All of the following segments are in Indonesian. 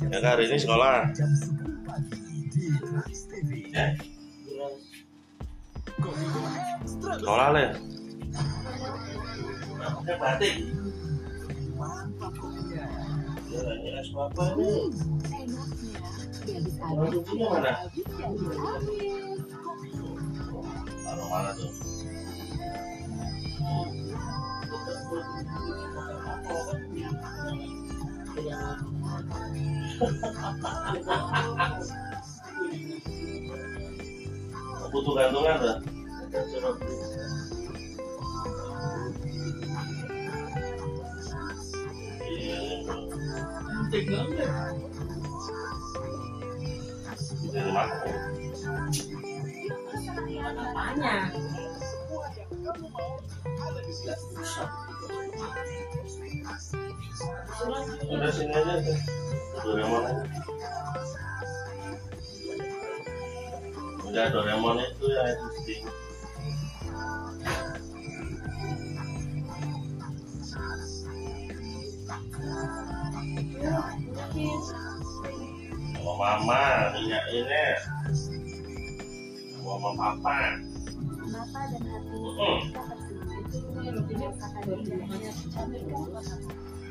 Ya kan hari ini sekolah. Jam 10 pagi di Trans TV. Ya, sekolah le. Batik. Ya, ini es Butuh gantungan mana? Apanya? Udah sini aja tuh. Doraemon aja. Udah Doraemon itu yang existing. Sama mama, minyak ini. Sama papa. Mata dan hati kita tertuju merasakan indahnya kecantikan kota.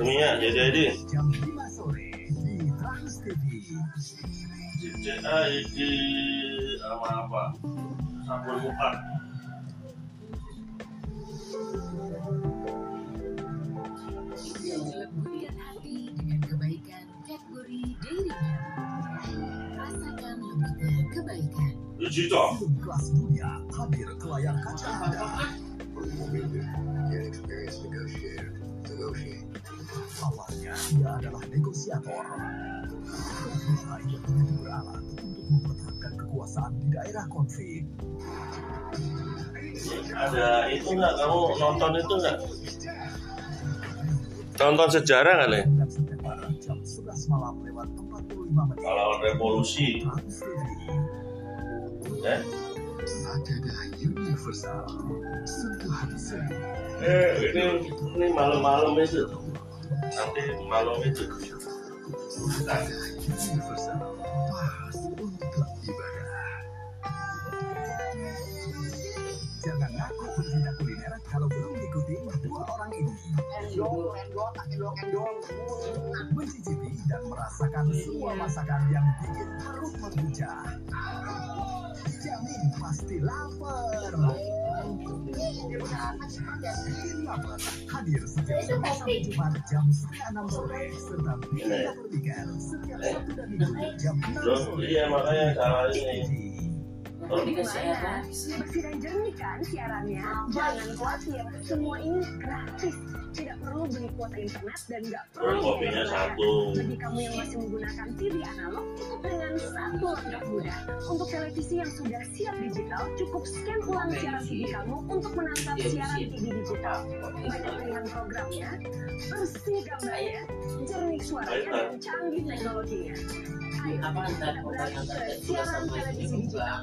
minyak, jadi jadi. jam 5 sore di Trans TV. CCID sama apa? Sabun muka. Lemburkan hati dengan kebaikan Cadbury Dairy Milk. Rasakan lembutnya kebaikan. Digital. Film kelas dunia hadir ke layar kaca Anda. Awalnya dia adalah negosiator. Yang begitu beralat untuk mempertahankan kekuasaan di daerah konflik. Ada itu nggak? Kamu nonton itu nggak? Nonton sejarah kan ya? Dan setiap hari jam 11 malam lewat 45 menit. Kalau revolusi, Trans TV. ya? Sagada Universal. Sentuhan seni. Eh, ini ini malam-malam itu. Nanti malam itu. Nah, Universal. Pas Mencicipi dan merasakan semua masakan yang bikin perut menggugah. Jamin pasti lapar. Bikin lapar hadir setiap Senin sampai Jumat jam setengah enam sore serta Bikin Lapar Weekend setiap Sabtu dan Minggu jam enam sore. iya makanya salah ini. Kalau dikasih apa Bersih dan jernih kan siarannya? Jangan khawatir, semua ini gratis. Tidak perlu beli kuota internet dan nggak perlu kopinya bayar satu. Bagi kamu yang masih menggunakan TV analog, cukup dengan satu langkah mudah. Untuk televisi yang sudah siap digital, cukup scan ulang siaran TV kamu untuk menangkap siaran TV digital. Banyak pilihan programnya, bersih gambarnya, jernih suaranya, dan canggih teknologinya. Ayo, apa antar kita siaran televisi digital.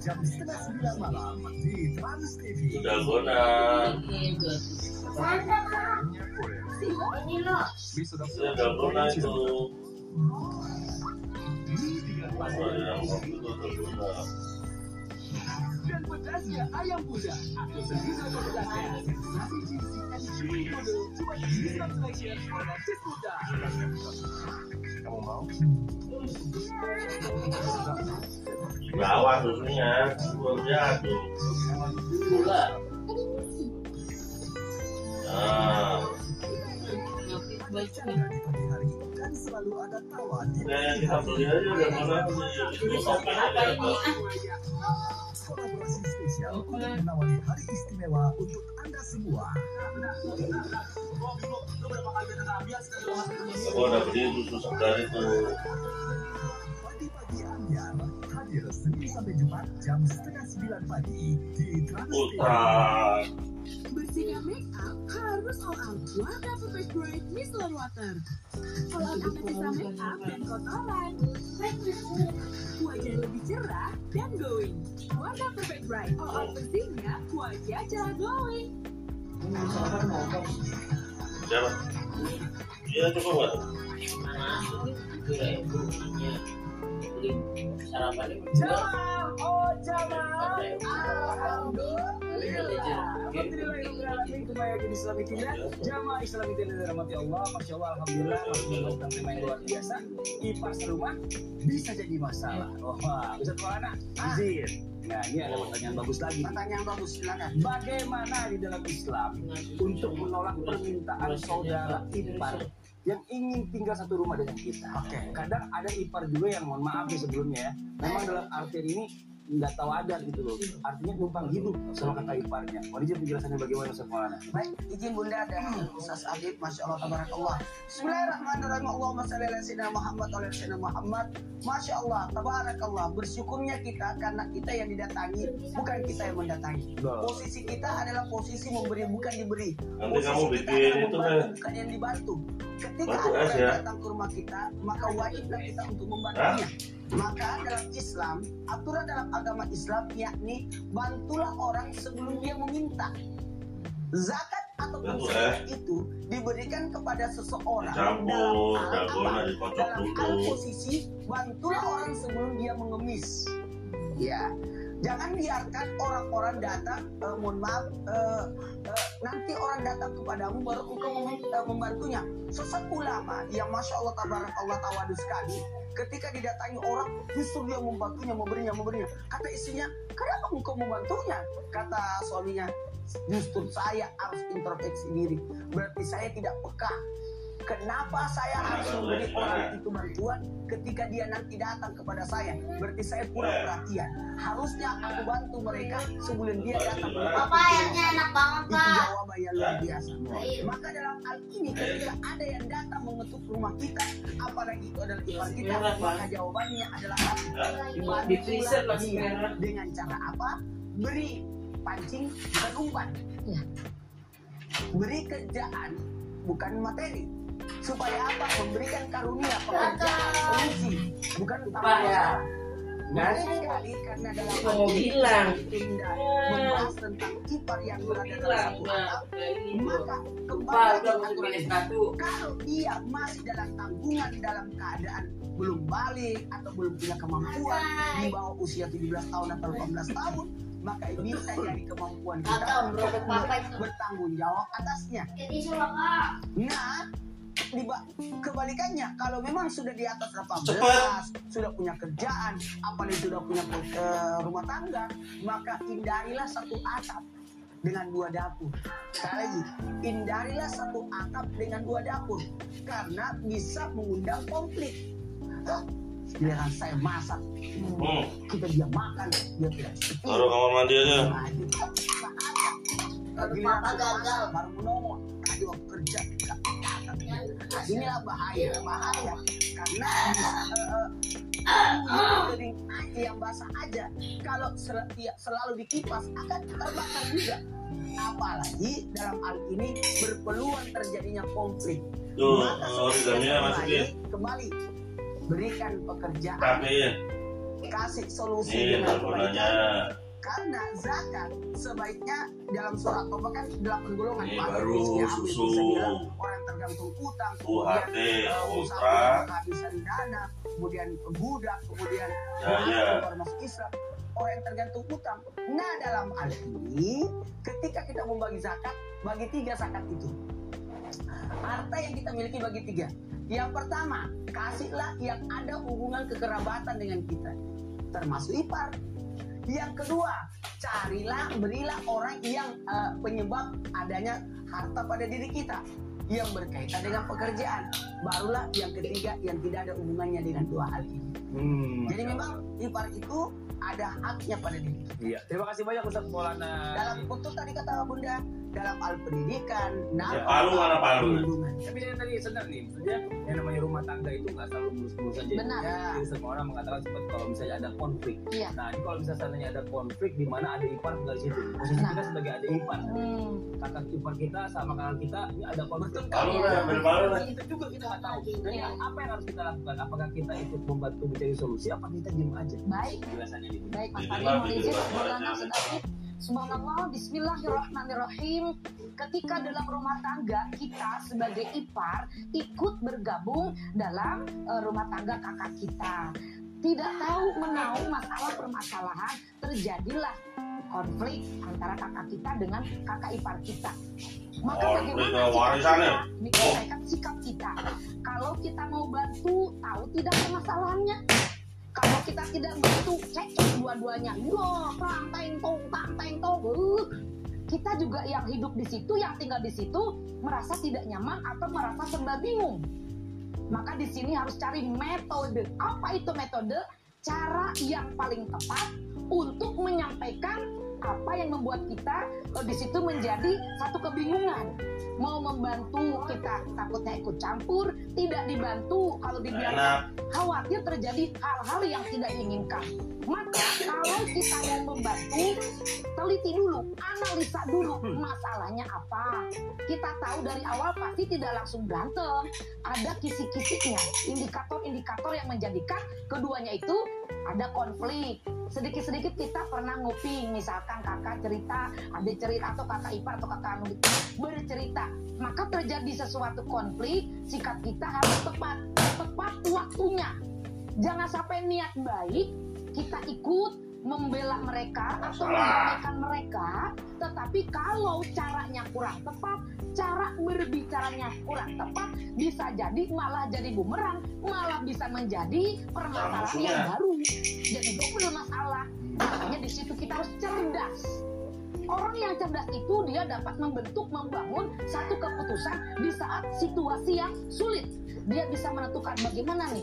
jam setengah sembilan malam di Trans TV. Dalgona. ini loh. Dalgona itu dalgona. Dan pedasnya ayam muda. Atau sendiri pedasnya. Sensasi cheesy and creamy noodle Coba Islam Selection Narcis Muda. Kamu mau? Bawah susunya, belum jatuh. Gula. Nah, Bercanda di pagi hari kan selalu ada tawa di nah kita beli aja udah mana itu topeng aja. Kolaborasi spesial untuk menawari hari istimewa untuk Anda semua. Aku udah beli susu segar itu. Pagi-pagi Ambiar hadir Senin sampai Jumat jam setengah sembilan pagi di Trans Ultra. Bersihkan make up harus all out Water Perfect Bright Micellar Water. All out sisa make up dan kotoran. Wajah lebih cerah dan glowing. Water Perfect Bright all out bersihnya wajah cerah glowing. Siapa? Iya cukup nggak? Jamal, oh Jamal, Alhamdulillahirrahmanirrahim Jamaah Islamic Indah dirahmati Allah Masya Allah Alhamdulillah tema yang luar biasa Kipas rumah bisa jadi masalah Wah, Ustaz Maulana izin Nah ini ada pertanyaan bagus lagi Pertanyaan bagus silakan. Bagaimana di dalam Islam untuk menolak permintaan saudara ipar yang ingin tinggal satu rumah dengan kita. Oke. Kadang ada ipar juga yang mohon maaf ya sebelumnya ya. Memang dalam artian ini nggak tahu adat gitu loh. Artinya numpang hidup sama kakak iparnya. Mau dijawab penjelasannya bagaimana Ustaz Maulana? Baik, izin Bunda dan Ustaz Adib, Masya Allah, Tabarakallah. Bismillahirrahmanirrahim. Allahumma salli ala Sayyidina Muhammad wa ala Sayyidina Muhammad. Masya Allah, Tabarakallah. Bersyukurnya kita karena kita yang didatangi, bukan kita yang mendatangi. Posisi kita adalah posisi memberi, bukan diberi. Posisi kamu kita adalah itu membantu, kan. bukan yang dibantu. Ketika ada orang ya. datang ke rumah kita, maka wajiblah kita untuk membantunya. Maka dalam Islam, aturan dalam agama Islam yakni bantulah orang sebelum dia meminta. Zakat Bantu, sedekah itu diberikan kepada seseorang Campur, dalam hal apa? Dalam hal posisi bantulah orang sebelum dia mengemis. Ya, jangan biarkan orang-orang datang, eh, mohon maaf, eh, eh, nanti orang datang kepadamu baru engkau mem- eh, membantunya. Sesat ulama yang masya Allah tabarakallah tawadu sekali, ketika didatangi orang justru dia membantunya, memberinya, memberinya. Kata istrinya, kenapa engkau membantunya? Kata suaminya, justru saya harus introspeksi diri. Berarti saya tidak peka. Kenapa saya harus memberi orang itu bantuan ketika dia nanti datang kepada saya? Berarti saya kurang perhatian. Harusnya aku bantu mereka sebelum dia datang. Papa ayamnya enak banget Itu pak. jawaban yang luar biasa. Maka dalam hal ini ketika ada yang datang mengetuk rumah kita, apalagi itu adalah ipar kita, maka jawabannya adalah Di freezer masih dia dengan cara apa? Beri pancing bukan umpan. Beri kerjaan bukan materi. Supaya apa? Memberikan karunia pekerjaan solusi bukan Pak ya. Menarik sekali karena dalam Mau ini bilang. Indah membahas tentang ipar yang berada dalam satu atap ini tuh. maka kembali aturan ini. satu. kalau dia masih dalam tanggungan dalam keadaan belum balik atau belum punya kemampuan di bawah usia 17 tahun atau 18 tahun maka bisa jadi kemampuan kita itu. bertanggung jawab atasnya Jadi nah kebalikannya kalau memang sudah di atas 18 Cepat. sudah punya kerjaan apalagi sudah punya eh, rumah tangga maka hindarilah satu atap dengan dua dapur sekali lagi hindarilah satu atap dengan dua dapur karena bisa mengundang konflik Hah, giliran saya masak Hmm, kita dia makan dia tidak taruh kamar mandi aja. Nah. Giliran saya masak, baru tadi waktu kerja. Nah, inilah bahaya bahaya. Karena bisa eh, eh, piring aja yang basah aja. Kalau sel- ya, selalu dikipas akan terbakar juga. Apalagi dalam hal ini berpeluang terjadinya konflik. Tuh, Maka eh, kembali, masukin. kembali. Berikan pekerjaan Pakein. kasih solusi dengan kebaikan karena zakat sebaiknya dalam surat Toba kan delapan golongan Ini baru susu. orang tergantung utang UHT, Ultra. kehabisan dana kemudian budak kemudian Ya, ya. masuk Islam orang yang tergantung utang nah dalam hal ini ketika kita membagi zakat bagi tiga zakat itu harta yang kita miliki bagi tiga. Yang pertama, kasihlah yang ada hubungan kekerabatan dengan kita, termasuk ipar. Yang kedua, carilah, berilah orang yang eh, penyebab adanya harta pada diri kita yang berkaitan dengan pekerjaan. Barulah yang ketiga yang tidak ada hubungannya dengan dua hal ini. Hmm. Jadi memang ipar itu ada haknya pada diri kita. Iya, terima kasih banyak Ustaz Maulana. Dalam kutub tadi kata Bunda, dalam hal pendidikan, Ya, palu mana palu? Tapi yang tadi sedang nih, maksudnya yang namanya rumah tangga itu nggak selalu mulus-mulus saja. Benar. Ya. Jadi semua orang mengatakan seperti kalau misalnya ada konflik. Iya. Nah, ini kalau misalnya seandainya ada konflik di mana ada ipar tinggal di situ. Posisi Nah. kita sebagai adik ipar. Hmm. Kakak ipar kita sama kakak kita ini ada konflik. Palu lah, palu lah. Itu juga kita nggak tahu. Iya. apa yang harus kita lakukan? Apakah kita ikut membantu mencari solusi? Apa kita diem aja? Baik. Baik Mas Fadil, gitu izin. Ustaz Afif. Subhanallah, Bismillahirrahmanirrahim. Ketika dalam rumah tangga kita sebagai ipar ikut bergabung dalam eh, rumah tangga kakak kita, tidak tahu menahu masalah permasalahan terjadilah konflik antara kakak kita dengan kakak ipar kita. Maka Oh, bagaimana kita? Menyesuaikan sikap kita. Kalau kita mau bantu, tahu tidak permasalahannya. Kalau kita tidak bantu, cekcok dua-duanya. Wah, perang tong, perang tong. Uh, kita juga yang hidup di situ, yang tinggal di situ, merasa tidak nyaman atau merasa serba bingung. Maka di sini harus cari metode. Apa itu metode? Cara yang paling tepat untuk menyampaikan apa yang membuat kita eh, di situ menjadi satu kebingungan. Mau membantu kita takutnya ikut campur, tidak dibantu kalau dibiarkan khawatir terjadi hal-hal yang tidak diinginkan. Maka kalau kita mau membantu, teliti dulu, analisa dulu masalahnya apa. Kita tahu dari awal pasti tidak langsung berantem. Ada kisi-kisinya, indikator-indikator yang menjadikan keduanya itu ada konflik. Sedikit-sedikit kita pernah nguping, misalkan kakak cerita, adik cerita, atau kakak ipar atau kakak anu bercerita. Maka terjadi sesuatu konflik, sikap kita harus tepat, tepat waktunya. Jangan sampai niat baik, kita ikut membela mereka atau mendamaikan mereka, tetapi kalau caranya kurang tepat, cara berbicaranya kurang tepat, bisa jadi malah jadi bumerang, malah bisa menjadi permasalahan yang baru. Jadi double masalah. Situ kita harus cerdas. Orang yang cerdas itu dia dapat membentuk, membangun satu keputusan di saat situasi yang sulit. Dia bisa menentukan bagaimana nih.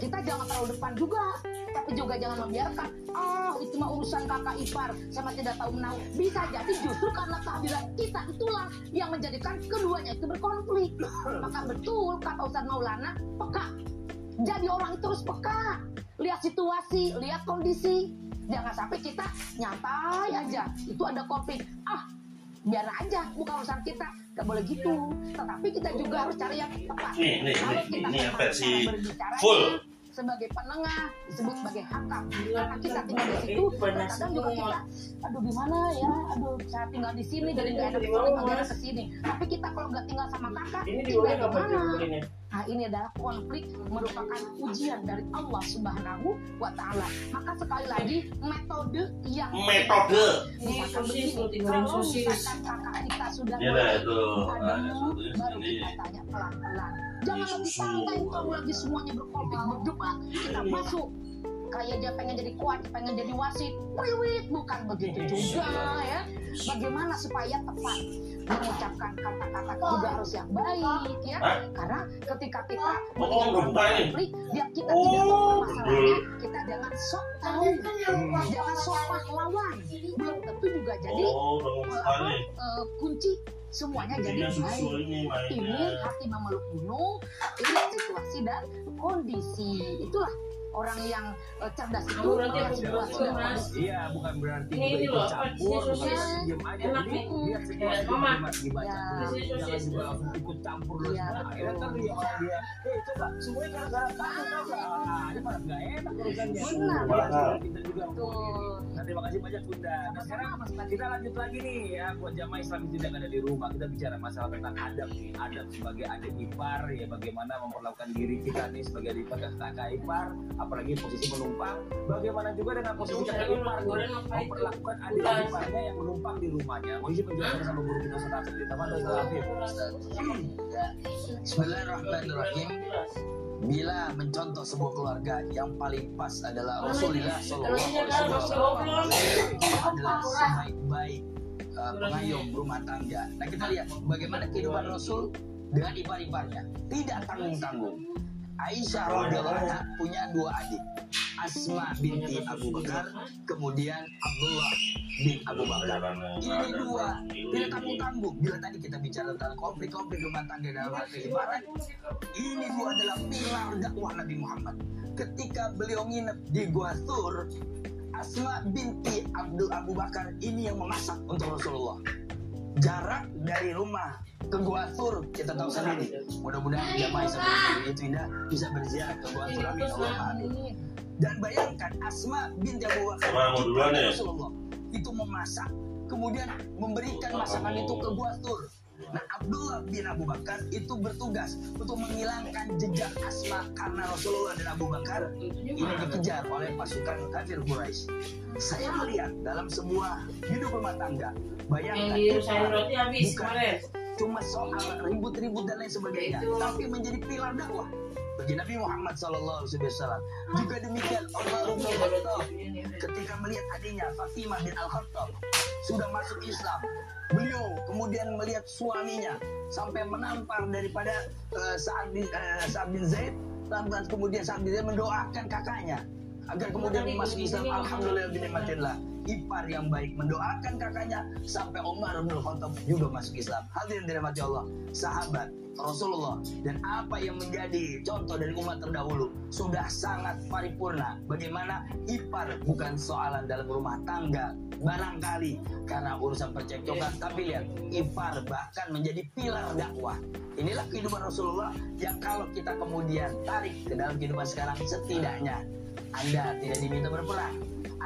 Kita jangan terlalu depan juga, tapi juga jangan membiarkan. Oh, itu mah urusan kakak ipar sama tidak tahu menahu. Bisa jadi justru karena kehadiran kita itulah yang menjadikan keduanya itu berkonflik. Maka betul kata Ustadz Maulana, peka. Jadi orang itu harus peka. Lihat situasi, lihat kondisi. Jangan sampai kita nyantai aja. Itu ada konflik. Ah, biar aja, bukan urusan kita. Gak boleh gitu. Tetapi kita juga harus cari yang tepat. Nih, nih, Kalau nih, kita ini yang memang versi full. sebagai penengah disebut sebagai hakam karena kita tinggal di situ kadang juga kita aduh gimana ya aduh saya tinggal di sini jadi nggak nggak enak ke sini tapi kita kalau nggak tinggal sama kakak Ini tinggal Nah ini adalah konflik merupakan ujian dari Allah Subhanahu wa Ta'ala. Maka sekali lagi metode yang Metode. misalkan begini, kalau sosis. misalkan kakak kita sudah Iya lah itu. Nah, baru kita tanya pelan-pelan. Jangan Ini lebih santai kalau lagi semuanya berkonflik berdebat. Kita masuk kayak dia pengen jadi kuat, pengen jadi wasit, wiwit bukan begitu juga ya. Bagaimana supaya tepat mengucapkan kata-kata juga harus yang baik ya. Hah? Karena ketika kita ini. konflik, ya kita tidak tahu Oh, masalahnya, kita jangan sok tahu, jangan sok pahlawan. Belum tentu juga jadi Oh, buka nih. eh, kunci semuanya jadi baik ini ini hati memeluk gunung lihat situasi dan kondisi itulah orang yang eh, cerdas itu dan Mas. kondisi Iya, bukan berarti Ini- ini ikut loh, campur, sosis. diem aja. Enak Jadi nih. lihat situasi Eh, Ya. Sini Jangan juga langsung ikut campur. Iya, Nah, akhirnya betul. kan dia malah dia, eh coba semuanya gara-gara kamu aja. Nah, ini malah nggak enak urusannya. Benar. Kita juga Betul. Nah, terima kasih banyak Bunda. Nah, sekarang kita lanjut lagi nih ya buat jamaah Islam yang tidak ada di rumah. Kita bicara masalah tentang adab nih. Adab sebagai adik ipar ya bagaimana memperlakukan diri kita nih sebagai adik ipar dan kakak ipar. apalagi posisi penumpang bagaimana juga dengan posisi kakak ipar nih memperlakukan adik iparnya yang menumpang di rumahnya mau izin penjelasan sama guru kita Ustaz Afif ditambah Ustaz Afif Bismillahirrahmanirrahim. Bila mencontoh sebuah keluarga yang paling pas adalah Rasulullah Shallallahu Alaihi Wasallam adalah sebaik-baik uh, pengayom rumah tangga. Nah kita lihat bagaimana kehidupan Rasul dengan ipar-iparnya tidak tanggung-tanggung. Aisyah radhiyallahu anha punya dua adik. Asma binti Abu Bakar, kemudian Abdullah bin Abu Bakar. Ini dua tidak tanggung-tanggung. Bila tadi kita bicara tentang konflik-konflik rumah tangga dalam hal keibaran, ini dua adalah pilar dakwah Nabi Muhammad. Ketika beliau nginep di Gua Thur, Asma binti Abdul Abu Bakar ini yang memasak untuk Rasulullah. Jarak dari rumah ke Gua Thur kita tahu sendiri. Mudah-mudahan jamaah seperti itu indah bisa berziarah ke Gua Thur. Amin. Allahumma amin. Dan bayangkan Asma binti Abu Bakar ya? Rasulullah itu memasak kemudian memberikan masakan itu ke Gua Thur. Nah Abdullah bin Abu Bakar itu bertugas untuk menghilangkan jejak Asma karena Rasulullah dan Abu Bakar ini dikejar oleh pasukan kafir Quraisy. Saya melihat dalam sebuah hidup rumah tangga, bayangkan Yang di kita sayur roti habis kemarin. cuma soal ribut-ribut dan lain sebagainya, Itu. tapi menjadi pilar dakwah bagi Nabi Muhammad Sallallahu Alaihi Wasallam. Juga demikian Allah bin Khattab ketika melihat adiknya Fatimah bin Al Khattab sudah masuk Islam, beliau kemudian melihat suaminya sampai menampar daripada uh, Sa'ad bin, uh, Sa'ad bin Zaid, lantas kemudian Sa'ad bin Zaid mendoakan kakaknya agar kemudian masuk Islam. Alhamdulillah bin. Ipar yang baik mendoakan kakaknya sampai Umar bin Khattab juga masuk Islam. Hadirin dirahmati Allah, sahabat Rasulullah dan apa yang menjadi contoh dari umat terdahulu sudah sangat paripurna. Bagaimana ipar bukan soalan dalam rumah tangga barangkali karena urusan percekcokan tapi lihat ipar bahkan menjadi pilar dakwah. Inilah kehidupan Rasulullah yang kalau kita kemudian tarik ke dalam kehidupan sekarang setidaknya anda tidak diminta berperang.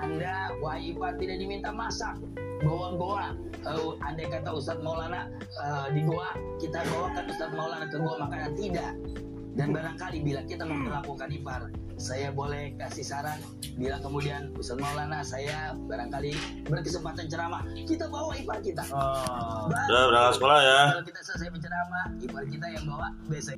Anda, ipar, tidak diminta masak. Bawa goa. Uh, andai kata Ustadz Maulana uh, di goa, kita bawakan Ustadz Maulana ke goa makanan. Tidak. Dan barangkali bila kita memperlakukan ipar, saya boleh kasih saran bila kemudian Ustadz Maulana saya barangkali berkesempatan ceramah kita bawa ipar kita Oh. Baru Udah berangkat sekolah ya. kalau kita selesai berceramah ipar kita yang bawa besok